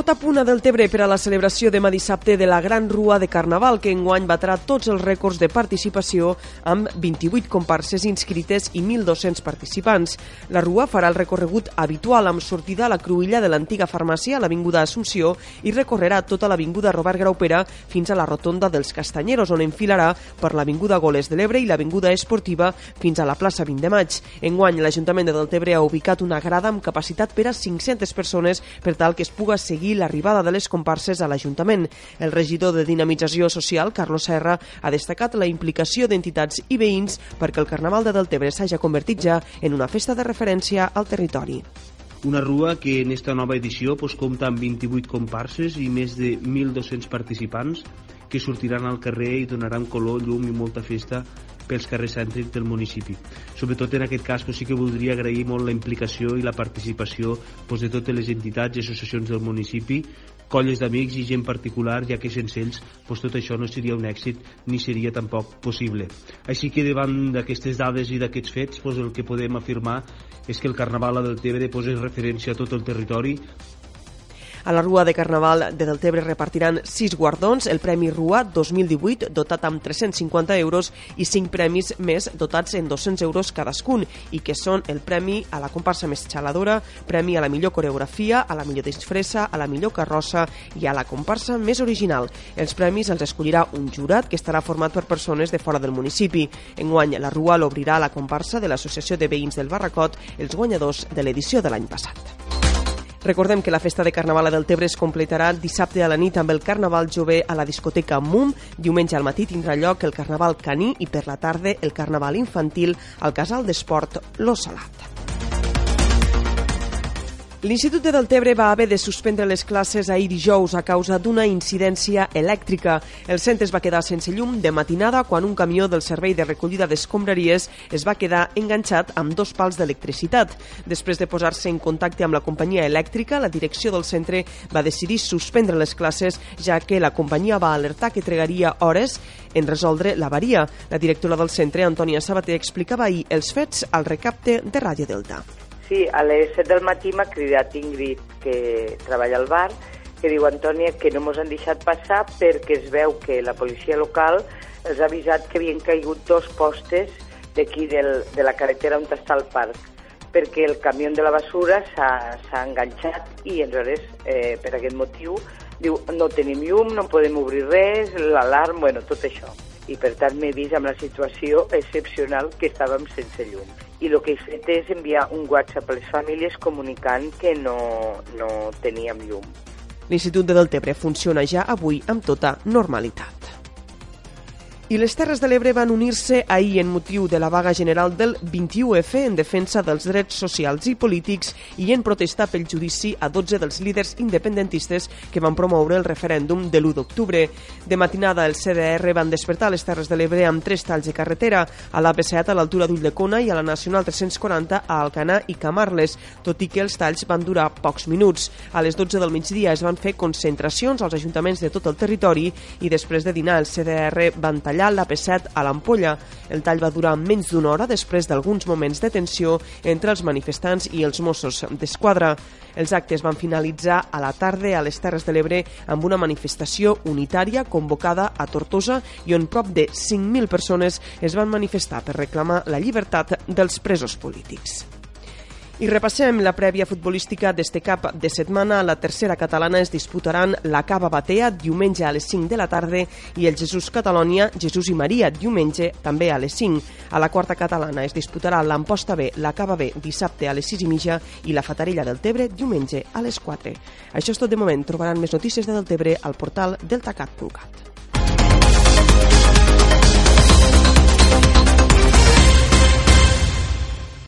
Tot a punt a Deltebre per a la celebració demà dissabte de la Gran Rua de Carnaval, que enguany batrà tots els rècords de participació amb 28 comparses inscrites i 1.200 participants. La Rua farà el recorregut habitual amb sortida a la cruïlla de l'antiga farmàcia a l'Avinguda Assumpció i recorrerà tota l'Avinguda Robert Graupera fins a la rotonda dels Castanyeros, on enfilarà per l'Avinguda Goles de l'Ebre i l'Avinguda Esportiva fins a la plaça 20 de maig. Enguany, l'Ajuntament de Deltebre ha ubicat una grada amb capacitat per a 500 persones per tal que es puga seguir seguir l'arribada de les comparses a l'Ajuntament. El regidor de Dinamització Social, Carlos Serra, ha destacat la implicació d'entitats i veïns perquè el Carnaval de Deltebre s'hagi convertit ja en una festa de referència al territori. Una rua que en esta nova edició pues, compta amb 28 comparses i més de 1.200 participants que sortiran al carrer i donaran color, llum i molta festa pels carrers cèntrics del municipi. Sobretot en aquest cas sí que voldria agrair molt la implicació i la participació pues, de totes les entitats i associacions del municipi, colles d'amics i gent particular, ja que sense ells pues, tot això no seria un èxit ni seria tampoc possible. Així que davant d'aquestes dades i d'aquests fets, pues, el que podem afirmar és que el Carnaval a Deltebre pues, és referència a tot el territori, a la Rua de Carnaval de Deltebre repartiran sis guardons, el Premi Rua 2018 dotat amb 350 euros i cinc premis més dotats en 200 euros cadascun i que són el Premi a la comparsa més xaladora, Premi a la millor coreografia, a la millor disfressa, a la millor carrossa i a la comparsa més original. Els premis els escollirà un jurat que estarà format per persones de fora del municipi. Enguany, la Rua l'obrirà a la comparsa de l'Associació de Veïns del Barracot, els guanyadors de l'edició de l'any passat. Recordem que la festa de Carnaval a Deltebre es completarà dissabte a la nit amb el Carnaval Jove a la discoteca MUM. Diumenge al matí tindrà lloc el Carnaval Caní i per la tarda el Carnaval Infantil al Casal d'Esport Lo Salat. L'Institut de Deltebre va haver de suspendre les classes ahir dijous a causa d'una incidència elèctrica. El centre es va quedar sense llum de matinada quan un camió del servei de recollida d'escombraries es va quedar enganxat amb dos pals d'electricitat. Després de posar-se en contacte amb la companyia elèctrica, la direcció del centre va decidir suspendre les classes, ja que la companyia va alertar que tregaria hores en resoldre l'avaria. La directora del centre, Antònia Sabater, explicava ahir els fets al recapte de Ràdio Delta. Sí, a les 7 del matí m'ha cridat Ingrid, que treballa al bar, que diu, Antònia, que no mos han deixat passar perquè es veu que la policia local els ha avisat que havien caigut dos postes d'aquí de la carretera on està el parc perquè el camió de la basura s'ha enganxat i aleshores, eh, per aquest motiu, diu, no tenim llum, no podem obrir res, l'alarm, bueno, tot això. I per tant m'he vist amb la situació excepcional que estàvem sense llum i el que he fet és enviar un WhatsApp a les famílies comunicant que no, no teníem llum. L'Institut de Deltebre funciona ja avui amb tota normalitat. I les Terres de l'Ebre van unir-se ahir en motiu de la vaga general del 21F en defensa dels drets socials i polítics i en protesta pel judici a 12 dels líders independentistes que van promoure el referèndum de l'1 d'octubre. De matinada, el CDR van despertar les Terres de l'Ebre amb tres talls de carretera, a la P7 a l'altura d'Ulldecona i a la Nacional 340 a Alcanar i Camarles, tot i que els talls van durar pocs minuts. A les 12 del migdia es van fer concentracions als ajuntaments de tot el territori i després de dinar el CDR van tallar tallar la P7 a l'Ampolla. El tall va durar menys d'una hora després d'alguns moments de tensió entre els manifestants i els Mossos d'Esquadra. Els actes van finalitzar a la tarda a les Terres de l'Ebre amb una manifestació unitària convocada a Tortosa i on prop de 5.000 persones es van manifestar per reclamar la llibertat dels presos polítics. I repassem la prèvia futbolística d'este cap de setmana. A la tercera catalana es disputaran la Cava Batea diumenge a les 5 de la tarda i el Jesús Catalònia, Jesús i Maria diumenge també a les 5. A la quarta catalana es disputarà l'Amposta B, la Cava B dissabte a les 6 i mitja i la Fatarella del Tebre diumenge a les 4. Això és tot de moment. Trobaran més notícies de Deltebre al portal deltacat.cat.